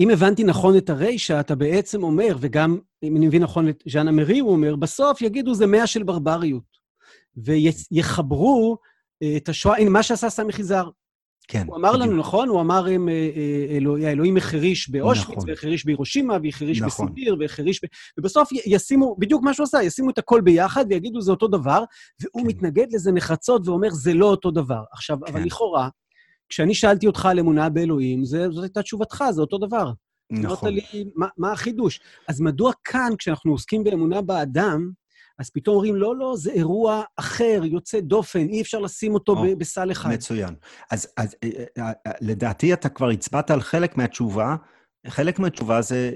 אם הבנתי נכון את הרישה, אתה בעצם אומר, וגם אם אני מבין נכון את ז'אנה מרי, הוא אומר, בסוף יגידו זה מאה של ברבריות. ויחברו אה, את השואה, הנה, מה שעשה סמי חיזר. כן. הוא אמר לנו, נכון? הוא אמר, הם, אה, אה, אלוהים אלוהים החריש באושוויץ, נכון. והחריש בהירושימה, והחריש נכון. בסיביר, והחריש ב... ובסוף ישימו, בדיוק מה שהוא עשה, ישימו את הכל ביחד ויגידו זה אותו דבר, והוא כן. מתנגד לזה נחרצות ואומר, זה לא אותו דבר. עכשיו, כן. אבל לכאורה, כשאני שאלתי אותך על אמונה באלוהים, זה, זאת הייתה תשובתך, זה אותו דבר. נכון. אמרת לי, מה, מה החידוש? אז מדוע כאן, כשאנחנו עוסקים באמונה באדם, אז פתאום אומרים, לא, לא, זה אירוע אחר, יוצא דופן, אי אפשר לשים אותו או, בסל אחד. מצוין. אז, אז אה, אה, אה, לדעתי אתה כבר הצבעת על חלק מהתשובה. חלק מהתשובה זה,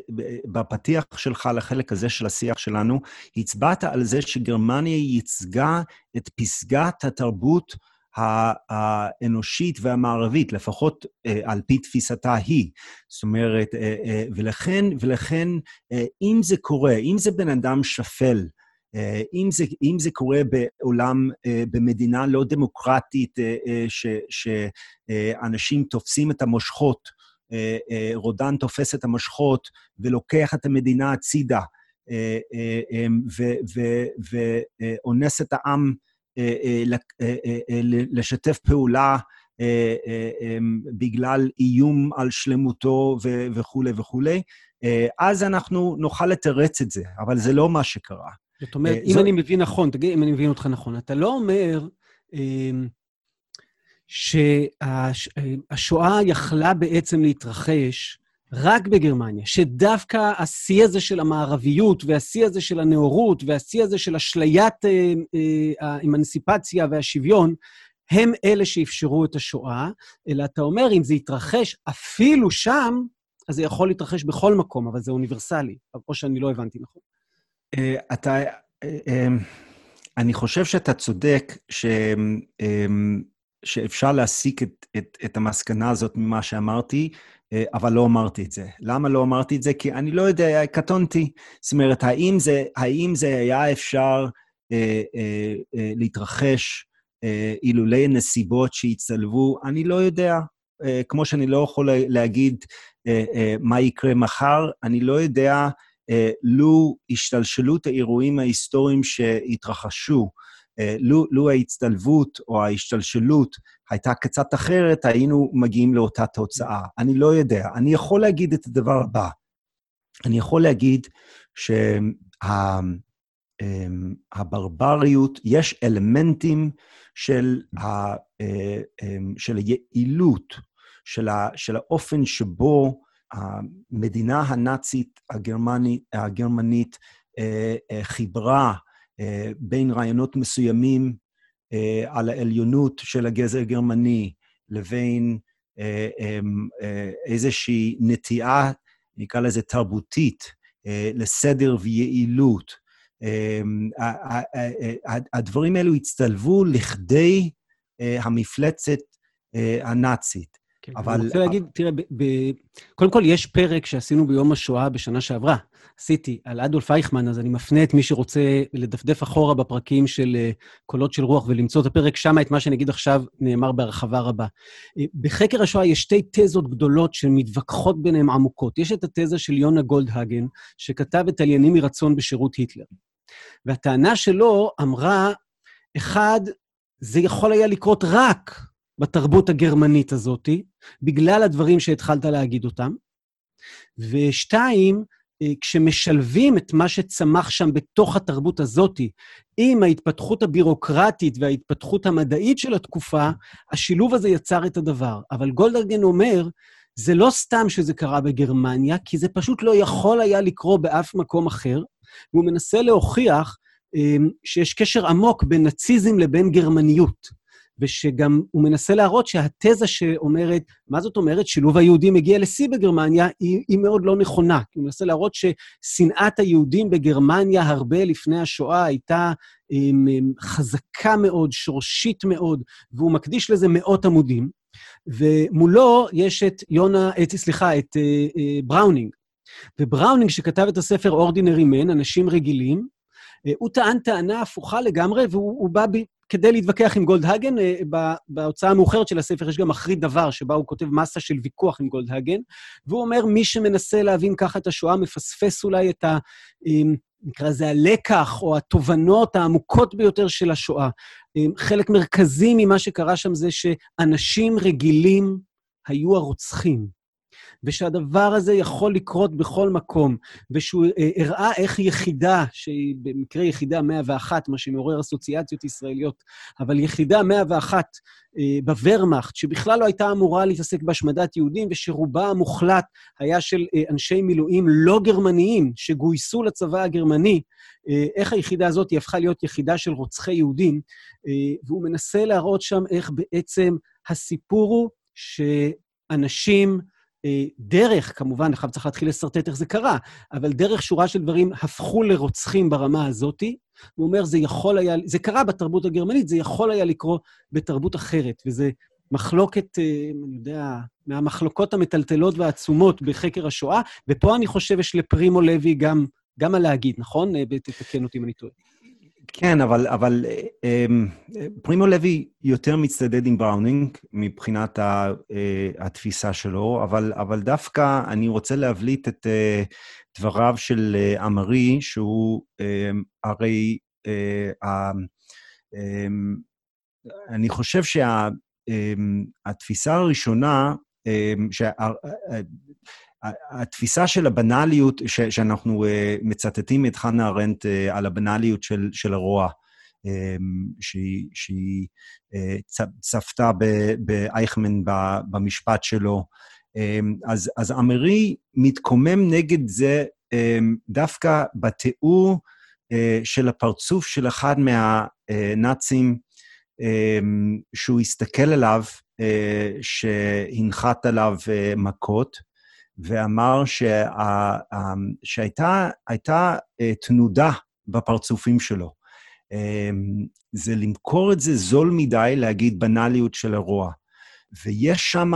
בפתיח שלך לחלק הזה של השיח שלנו, הצבעת על זה שגרמניה ייצגה את פסגת התרבות האנושית והמערבית, לפחות אה, על פי תפיסתה היא. זאת אומרת, אה, אה, ולכן, ולכן, אה, אם זה קורה, אם זה בן אדם שפל, אם זה, אם זה קורה בעולם, אה, במדינה לא דמוקרטית, אה, שאנשים תופסים את המושכות, רודן תופס את המושכות ולוקח את המדינה הצידה, ואונס את העם לשתף פעולה בגלל איום על שלמותו וכולי וכולי, אז אנחנו נוכל לתרץ את זה, אבל זה לא מה שקרה. זאת אומרת, אה, אם אני מבין נכון, תגיד אם אני מבין אותך נכון, אתה לא אומר אמ, שהשואה יכלה בעצם להתרחש רק בגרמניה, שדווקא השיא הזה של המערביות והשיא הזה של הנאורות והשיא הזה של אשליית אה, אה, האמנסיפציה והשוויון, הם אלה שאפשרו את השואה, אלא אתה אומר, אם זה יתרחש אפילו שם, אז זה יכול להתרחש בכל מקום, אבל זה אוניברסלי, או שאני לא הבנתי נכון. אה, אתה... אה, אמ, אני חושב שאתה צודק ש... שאפשר להסיק את, את, את המסקנה הזאת ממה שאמרתי, אה, אבל לא אמרתי את זה. למה לא אמרתי את זה? כי אני לא יודע, קטונתי. זאת אומרת, האם זה, האם זה היה אפשר אה, אה, אה, להתרחש אה, אילולי נסיבות שהצטלבו? אני לא יודע. אה, כמו שאני לא יכול להגיד אה, אה, מה יקרה מחר, אני לא יודע אה, לו השתלשלות האירועים ההיסטוריים שהתרחשו, אה, לו, לו ההצטלבות או ההשתלשלות הייתה קצת אחרת, היינו מגיעים לאותה תוצאה. אני לא יודע. אני יכול להגיד את הדבר הבא. אני יכול להגיד שהברבריות, שה, יש אלמנטים של, ה, אה, של היעילות, של, ה, של האופן שבו המדינה הנאצית הגרמנית, הגרמנית חיברה בין רעיונות מסוימים אה, על העליונות של הגזע הגרמני לבין אה, אמ, אה, איזושהי נטיעה, נקרא לזה תרבותית, לסדר ויעילות. אמ, הדברים האלו הצטלבו לכדי המפלצת הנאצית. כן, אבל... אני רוצה להגיד, תראה, ב. קודם כל, יש פרק שעשינו ביום השואה בשנה שעברה. עשיתי על אדולף אייכמן, אז אני מפנה את מי שרוצה לדפדף אחורה בפרקים של uh, קולות של רוח ולמצוא את הפרק שם, את מה שאני אגיד עכשיו נאמר בהרחבה רבה. Uh, בחקר השואה יש שתי תזות גדולות שמתווכחות ביניהן עמוקות. יש את התזה של יונה גולדהגן, שכתב את עליינים מרצון בשירות היטלר. והטענה שלו אמרה, אחד, זה יכול היה לקרות רק בתרבות הגרמנית הזאת, בגלל הדברים שהתחלת להגיד אותם. ושתיים, אה, כשמשלבים את מה שצמח שם בתוך התרבות הזאת עם ההתפתחות הבירוקרטית וההתפתחות המדעית של התקופה, השילוב הזה יצר את הדבר. אבל גולדרגן אומר, זה לא סתם שזה קרה בגרמניה, כי זה פשוט לא יכול היה לקרות באף מקום אחר, והוא מנסה להוכיח אה, שיש קשר עמוק בין נאציזם לבין גרמניות. ושגם הוא מנסה להראות שהתזה שאומרת, מה זאת אומרת, שילוב היהודים מגיע לשיא בגרמניה, היא, היא מאוד לא נכונה. הוא מנסה להראות ששנאת היהודים בגרמניה הרבה לפני השואה הייתה הם, הם, חזקה מאוד, שורשית מאוד, והוא מקדיש לזה מאות עמודים. ומולו יש את יונה, את, סליחה, את אה, אה, בראונינג. ובראונינג, שכתב את הספר Ordinary Men, אנשים רגילים, אה, הוא טען טענה הפוכה לגמרי, והוא בא כדי להתווכח עם גולדהגן. אה, בהוצאה המאוחרת של הספר יש גם אחרית דבר, שבה הוא כותב מסה של ויכוח עם גולדהגן, והוא אומר, מי שמנסה להבין ככה את השואה מפספס אולי את ה... נקרא לזה הלקח או התובנות העמוקות ביותר של השואה. חלק מרכזי ממה שקרה שם זה שאנשים רגילים היו הרוצחים. ושהדבר הזה יכול לקרות בכל מקום, ושהוא אה, הראה איך יחידה, שהיא במקרה יחידה 101, מה שמעורר אסוציאציות ישראליות, אבל יחידה 101 אה, בוורמאכט, שבכלל לא הייתה אמורה להתעסק בהשמדת יהודים, ושרובה המוחלט היה של אה, אנשי מילואים לא גרמניים שגויסו לצבא הגרמני, איך היחידה הזאת היא הפכה להיות יחידה של רוצחי יהודים, והוא מנסה להראות שם איך בעצם הסיפור הוא שאנשים, דרך, כמובן, עכשיו צריך להתחיל לשרטט איך זה קרה, אבל דרך שורה של דברים הפכו לרוצחים ברמה הזאתי. הוא אומר, זה יכול היה, זה קרה בתרבות הגרמנית, זה יכול היה לקרות בתרבות אחרת, וזה מחלוקת, אה, אני יודע, מהמחלוקות המטלטלות והעצומות בחקר השואה, ופה אני חושב יש לפרימו לוי גם, גם מה להגיד, נכון? אה, תתקן אותי אם אני טועה. כן, אבל, אבל אמ, פרימו לוי יותר מצטדד עם בראונינג מבחינת אה, התפיסה שלו, אבל, אבל דווקא אני רוצה להבליט את אה, דבריו של אה, אמרי, שהוא אמ, הרי, אמ, אני חושב שהתפיסה הראשונה, התפיסה של הבנאליות, ש, שאנחנו uh, מצטטים את חנה ארנדט uh, על הבנאליות של, של הרוע, um, שהיא, שהיא uh, צפתה באייכמן במשפט שלו, um, אז, אז אמרי מתקומם נגד זה um, דווקא בתיאור של הפרצוף של אחד מהנאצים, שהוא הסתכל עליו, שהנחת עליו מכות, ואמר שה, שהייתה הייתה, אה, תנודה בפרצופים שלו. זה למכור את זה זול מדי, להגיד בנאליות של הרוע. ויש שם,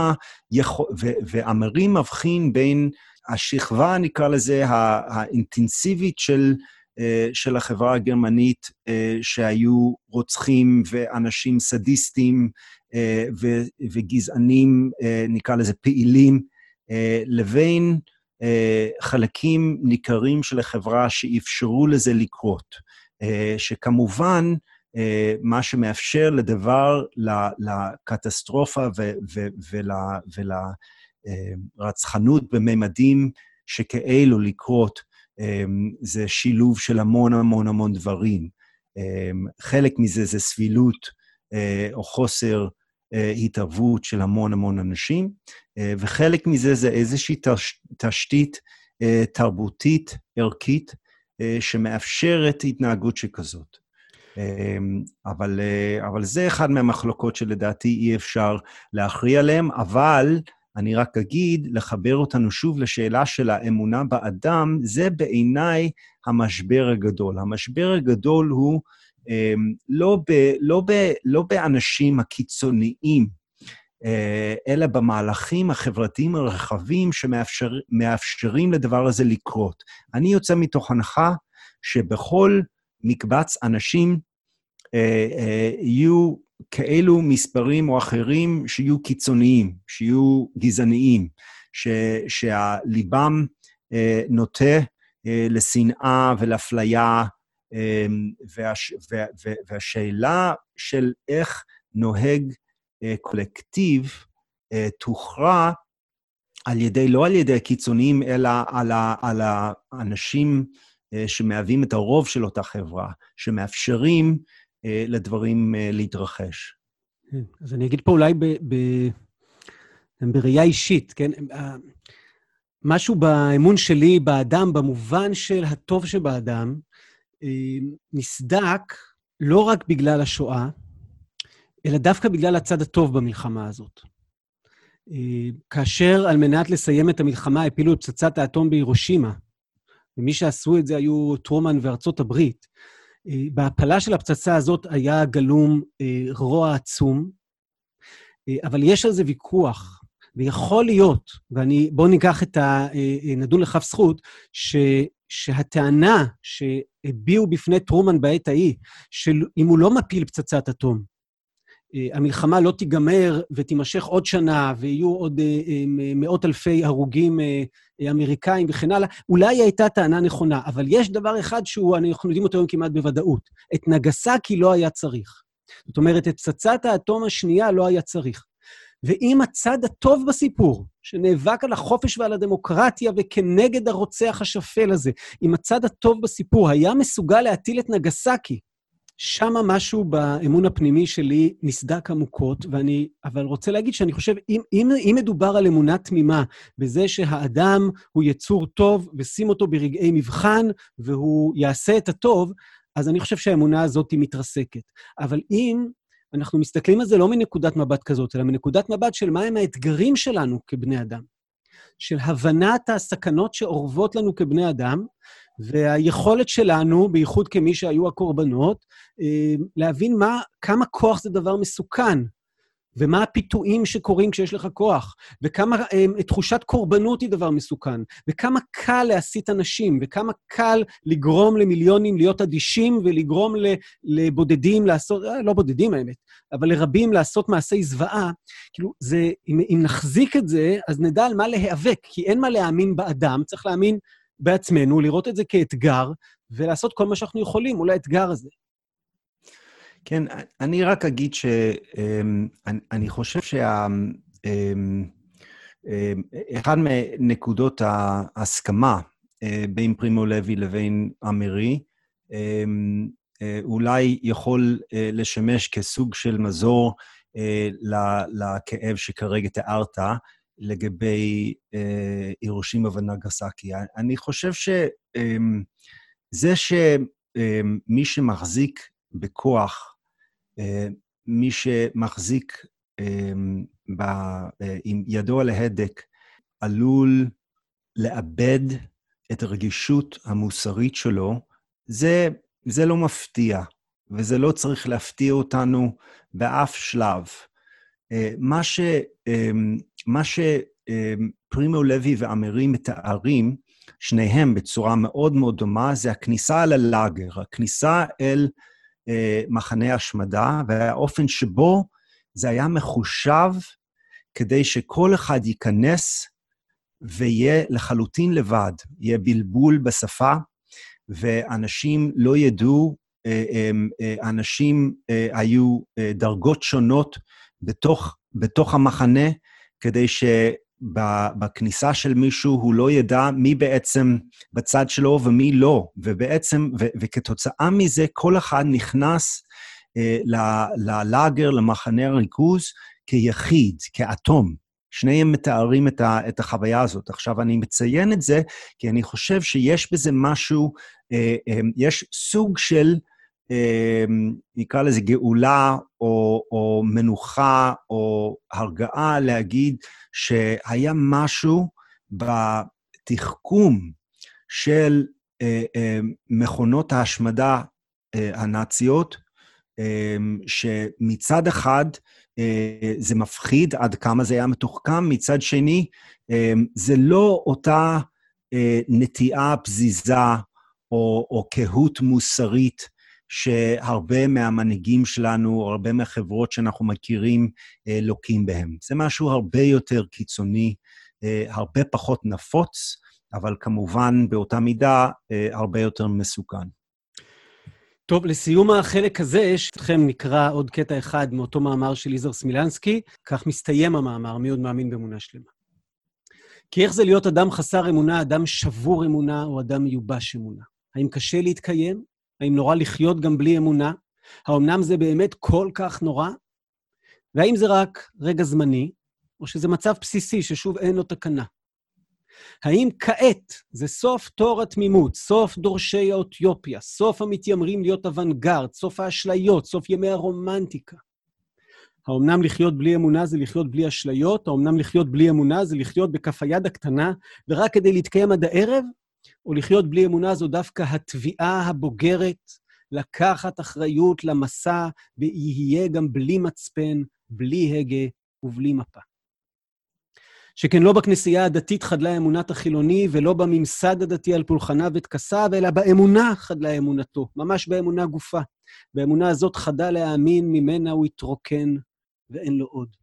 ואמרים מבחין בין השכבה, נקרא לזה, האינטנסיבית של, אה, של החברה הגרמנית, אה, שהיו רוצחים ואנשים סדיסטים וגזענים, נקרא לזה פעילים, לבין חלקים ניכרים של החברה שאפשרו לזה לקרות. שכמובן, מה שמאפשר לדבר, לקטסטרופה ולרצחנות בממדים שכאלו לקרות, זה שילוב של המון המון המון דברים. חלק מזה זה סבילות או חוסר התערבות של המון המון אנשים, וחלק מזה זה איזושהי תשתית תרבותית, ערכית, שמאפשרת התנהגות שכזאת. אמ, אבל, אה, אבל זה אחד מהמחלוקות שלדעתי אי אפשר להכריע עליהן, אבל אני רק אגיד, לחבר אותנו שוב לשאלה של האמונה באדם, זה בעיניי המשבר הגדול. המשבר הגדול הוא לא, ב, לא, ב, לא באנשים הקיצוניים, אה, אלא במהלכים החברתיים הרחבים שמאפשרים לדבר הזה לקרות. אני יוצא מתוך הנחה שבכל מקבץ אנשים אה, אה, יהיו כאלו מספרים או אחרים שיהיו קיצוניים, שיהיו גזעניים, ש, שהליבם נוטה אה, לשנאה ולאפליה, והש, וה, וה, והשאלה של איך נוהג אה, קולקטיב אה, תוכרע על ידי, לא על ידי הקיצוניים, אלא על, ה, על האנשים אה, שמהווים את הרוב של אותה חברה, שמאפשרים לדברים להתרחש. כן, אז אני אגיד פה אולי ב, ב, בראייה אישית, כן? משהו באמון שלי באדם, במובן של הטוב שבאדם, נסדק לא רק בגלל השואה, אלא דווקא בגלל הצד הטוב במלחמה הזאת. כאשר על מנת לסיים את המלחמה הפילו את פצצת האטום בהירושימה, ומי שעשו את זה היו טרומן וארצות הברית. אה, בהפלה של הפצצה הזאת היה גלום אה, רוע עצום, אה, אבל יש על זה ויכוח, ויכול להיות, ואני, בואו ניקח את ה... נדון לכף זכות, ש, שהטענה שהביעו בפני טרומן בעת ההיא, שאם הוא לא מפיל פצצת אטום, אה, המלחמה לא תיגמר ותימשך עוד שנה, ויהיו עוד אה, אה, מאות אלפי הרוגים אמריקאים וכן הלאה, אולי הייתה טענה נכונה, אבל יש דבר אחד שהוא, אנחנו יודעים אותו היום כמעט בוודאות. את נגסקי לא היה צריך. זאת אומרת, את פצצת האטום השנייה לא היה צריך. ואם הצד הטוב בסיפור, שנאבק על החופש ועל הדמוקרטיה וכנגד הרוצח השפל הזה, אם הצד הטוב בסיפור היה מסוגל להטיל את נגסקי, שמה משהו באמון הפנימי שלי נסדק עמוקות, ואני אבל רוצה להגיד שאני חושב, אם, אם, אם מדובר על אמונה תמימה, בזה שהאדם הוא יצור טוב, ושים אותו ברגעי מבחן, והוא יעשה את הטוב, אז אני חושב שהאמונה הזאת היא מתרסקת. אבל אם אנחנו מסתכלים על זה לא מנקודת מבט כזאת, אלא מנקודת מבט של מהם האתגרים שלנו כבני אדם, של הבנת הסכנות שאורבות לנו כבני אדם, והיכולת שלנו, בייחוד כמי שהיו הקורבנות, אה, להבין מה, כמה כוח זה דבר מסוכן, ומה הפיתויים שקורים כשיש לך כוח, וכמה אה, תחושת קורבנות היא דבר מסוכן, וכמה קל להסית אנשים, וכמה קל לגרום למיליונים להיות אדישים ולגרום לבודדים לעשות, אה, לא בודדים האמת, אבל לרבים לעשות מעשי זוועה. כאילו, זה, אם, אם נחזיק את זה, אז נדע על מה להיאבק, כי אין מה להאמין באדם, צריך להאמין בעצמנו, לראות את זה כאתגר, ולעשות כל מה שאנחנו יכולים מול האתגר הזה. כן, אני רק אגיד שאני חושב שה... אחד מנקודות ההסכמה אה, בין פרימו לוי לבין אמרי, אולי יכול אה, לשמש כסוג של מזור אה, לכאב שכרגע תיארת, לגבי אה, הירושימה ונגסקי. אני חושב שזה אמ, שמי אמ, שמחזיק בכוח, אה, מי שמחזיק אה, ב, אה, עם ידו על ההדק, עלול לאבד את הרגישות המוסרית שלו, זה, זה לא מפתיע. וזה לא צריך להפתיע אותנו באף שלב. אה, מה, ש, אמ, מה שפרימו לוי ואמרי מתארים, שניהם בצורה מאוד מאוד דומה, זה הכניסה אל הלאגר, הכניסה אל אה, מחנה השמדה, והאופן שבו זה היה מחושב כדי שכל אחד ייכנס ויהיה לחלוטין לבד, יהיה בלבול בשפה, ואנשים לא ידעו, אה, אה, אנשים אה, היו דרגות שונות בתוך, בתוך המחנה, כדי שבכניסה של מישהו הוא לא ידע מי בעצם בצד שלו ומי לא. ובעצם, ו, וכתוצאה מזה, כל אחד נכנס ללאגר, למחנה הריכוז, כיחיד, כאטום. שניהם מתארים את, ה, את החוויה הזאת. עכשיו, אני מציין את זה כי אני חושב שיש בזה משהו, אה, אה, יש סוג של, אה, נקרא לזה גאולה, או, או מנוחה, או הרגעה להגיד שהיה משהו בתחכום של אה, אה, מכונות ההשמדה אה, הנאציות, אה, שמצד אחד, זה מפחיד עד כמה זה היה מתוחכם, מצד שני, אה, זה לא אותה נטיעה פזיזה או, או קהות מוסרית שהרבה מהמנהיגים שלנו, או הרבה מהחברות שאנחנו מכירים, לוקים בהם. זה משהו הרבה יותר קיצוני, הרבה פחות נפוץ, אבל כמובן באותה מידה הרבה יותר מסוכן. טוב, לסיום החלק הזה, שאתכם נקרא עוד קטע אחד מאותו מאמר של יזהר סמילנסקי, כך מסתיים המאמר, מי עוד מאמין באמונה שלמה. כי איך זה להיות אדם חסר אמונה, אדם שבור אמונה או אדם מיובש אמונה? האם קשה להתקיים? האם נורא לחיות גם בלי אמונה? האמנם זה באמת כל כך נורא? והאם זה רק רגע זמני, או שזה מצב בסיסי ששוב אין לו תקנה? האם כעת זה סוף תור התמימות, סוף דורשי האתיופיה, סוף המתיימרים להיות אוונגרד, סוף האשליות, סוף ימי הרומנטיקה? האומנם לחיות בלי אמונה זה לחיות בלי אשליות? האומנם לחיות בלי אמונה זה לחיות בכף היד הקטנה ורק כדי להתקיים עד הערב? או לחיות בלי אמונה זו דווקא התביעה הבוגרת לקחת אחריות למסע ויהיה גם בלי מצפן, בלי הגה ובלי מפה. שכן לא בכנסייה הדתית חדלה אמונת החילוני, ולא בממסד הדתי על פולחניו וטקסיו, אלא באמונה חדלה אמונתו, ממש באמונה גופה. באמונה הזאת חדל להאמין, ממנה הוא התרוקן, ואין לו עוד.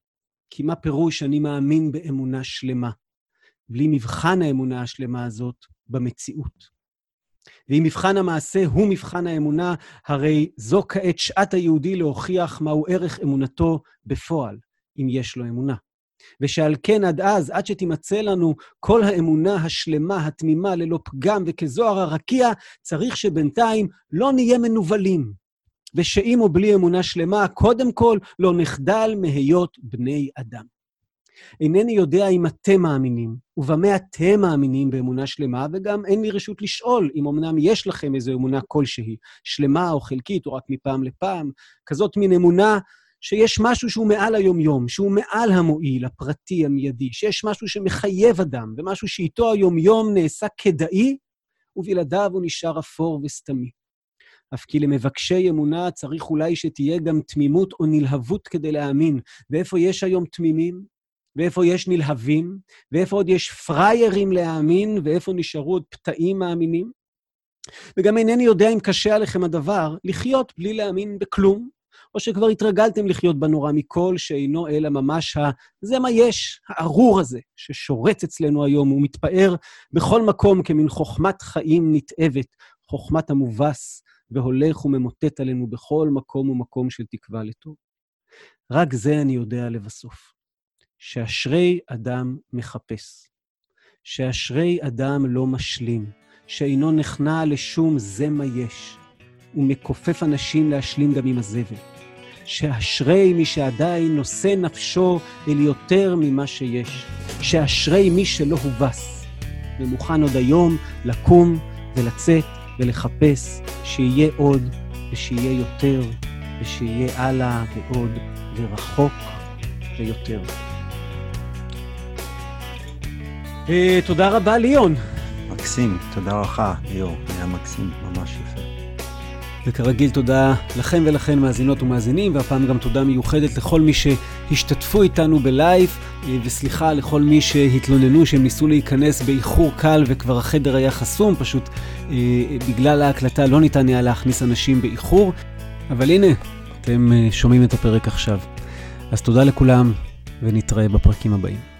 כי מה פירוש אני מאמין באמונה שלמה? בלי מבחן האמונה השלמה הזאת במציאות. ואם מבחן המעשה הוא מבחן האמונה, הרי זו כעת שעת היהודי להוכיח מהו ערך אמונתו בפועל, אם יש לו אמונה. ושעל כן עד אז, עד שתימצא לנו כל האמונה השלמה, התמימה, ללא פגם וכזוהר הרקיע, צריך שבינתיים לא נהיה מנוולים. ושאם או בלי אמונה שלמה, קודם כל לא נחדל מהיות בני אדם. אינני יודע אם אתם מאמינים, ובמה אתם מאמינים באמונה שלמה, וגם אין לי רשות לשאול אם אמנם יש לכם איזו אמונה כלשהי, שלמה או חלקית, או רק מפעם לפעם, כזאת מין אמונה שיש משהו שהוא מעל היומיום, שהוא מעל המועיל, הפרטי, המיידי, שיש משהו שמחייב אדם, ומשהו שאיתו היומיום נעשה כדאי, ובלעדיו הוא נשאר אפור וסתמי. אף כי למבקשי אמונה צריך אולי שתהיה גם תמימות או נלהבות כדי להאמין. ואיפה יש היום תמימים? ואיפה יש נלהבים? ואיפה עוד יש פראיירים להאמין? ואיפה נשארו עוד פתאים מאמינים? וגם אינני יודע אם קשה עליכם הדבר לחיות בלי להאמין בכלום, או שכבר התרגלתם לחיות בנורא מכל, שאינו אלא ממש ה... זה מה יש, הארור הזה, ששורץ אצלנו היום ומתפאר בכל מקום כמין חוכמת חיים נתעבת, חוכמת המובס, והולך וממוטט עלינו בכל מקום ומקום של תקווה לטוב. רק זה אני יודע לבסוף, שאשרי אדם מחפש, שאשרי אדם לא משלים, שאינו נכנע לשום זה מה יש, ומכופף אנשים להשלים גם עם הזבל. שאשרי מי שעדיין נושא נפשו אל יותר ממה שיש, שאשרי מי שלא הובס, ומוכן עוד היום לקום ולצאת ולחפש שיהיה עוד ושיהיה יותר ושיהיה הלאה ועוד ורחוק ויותר. אה, תודה רבה, ליאון. מקסים, תודה לך, ליאור, היה מקסים, ממש יפה. וכרגיל תודה לכם ולכן מאזינות ומאזינים, והפעם גם תודה מיוחדת לכל מי שהשתתפו איתנו בלייב, אה, וסליחה לכל מי שהתלוננו שהם ניסו להיכנס באיחור קל וכבר החדר היה חסום, פשוט אה, בגלל ההקלטה לא ניתן היה להכניס אנשים באיחור. אבל הנה, אתם אה, שומעים את הפרק עכשיו. אז תודה לכולם, ונתראה בפרקים הבאים.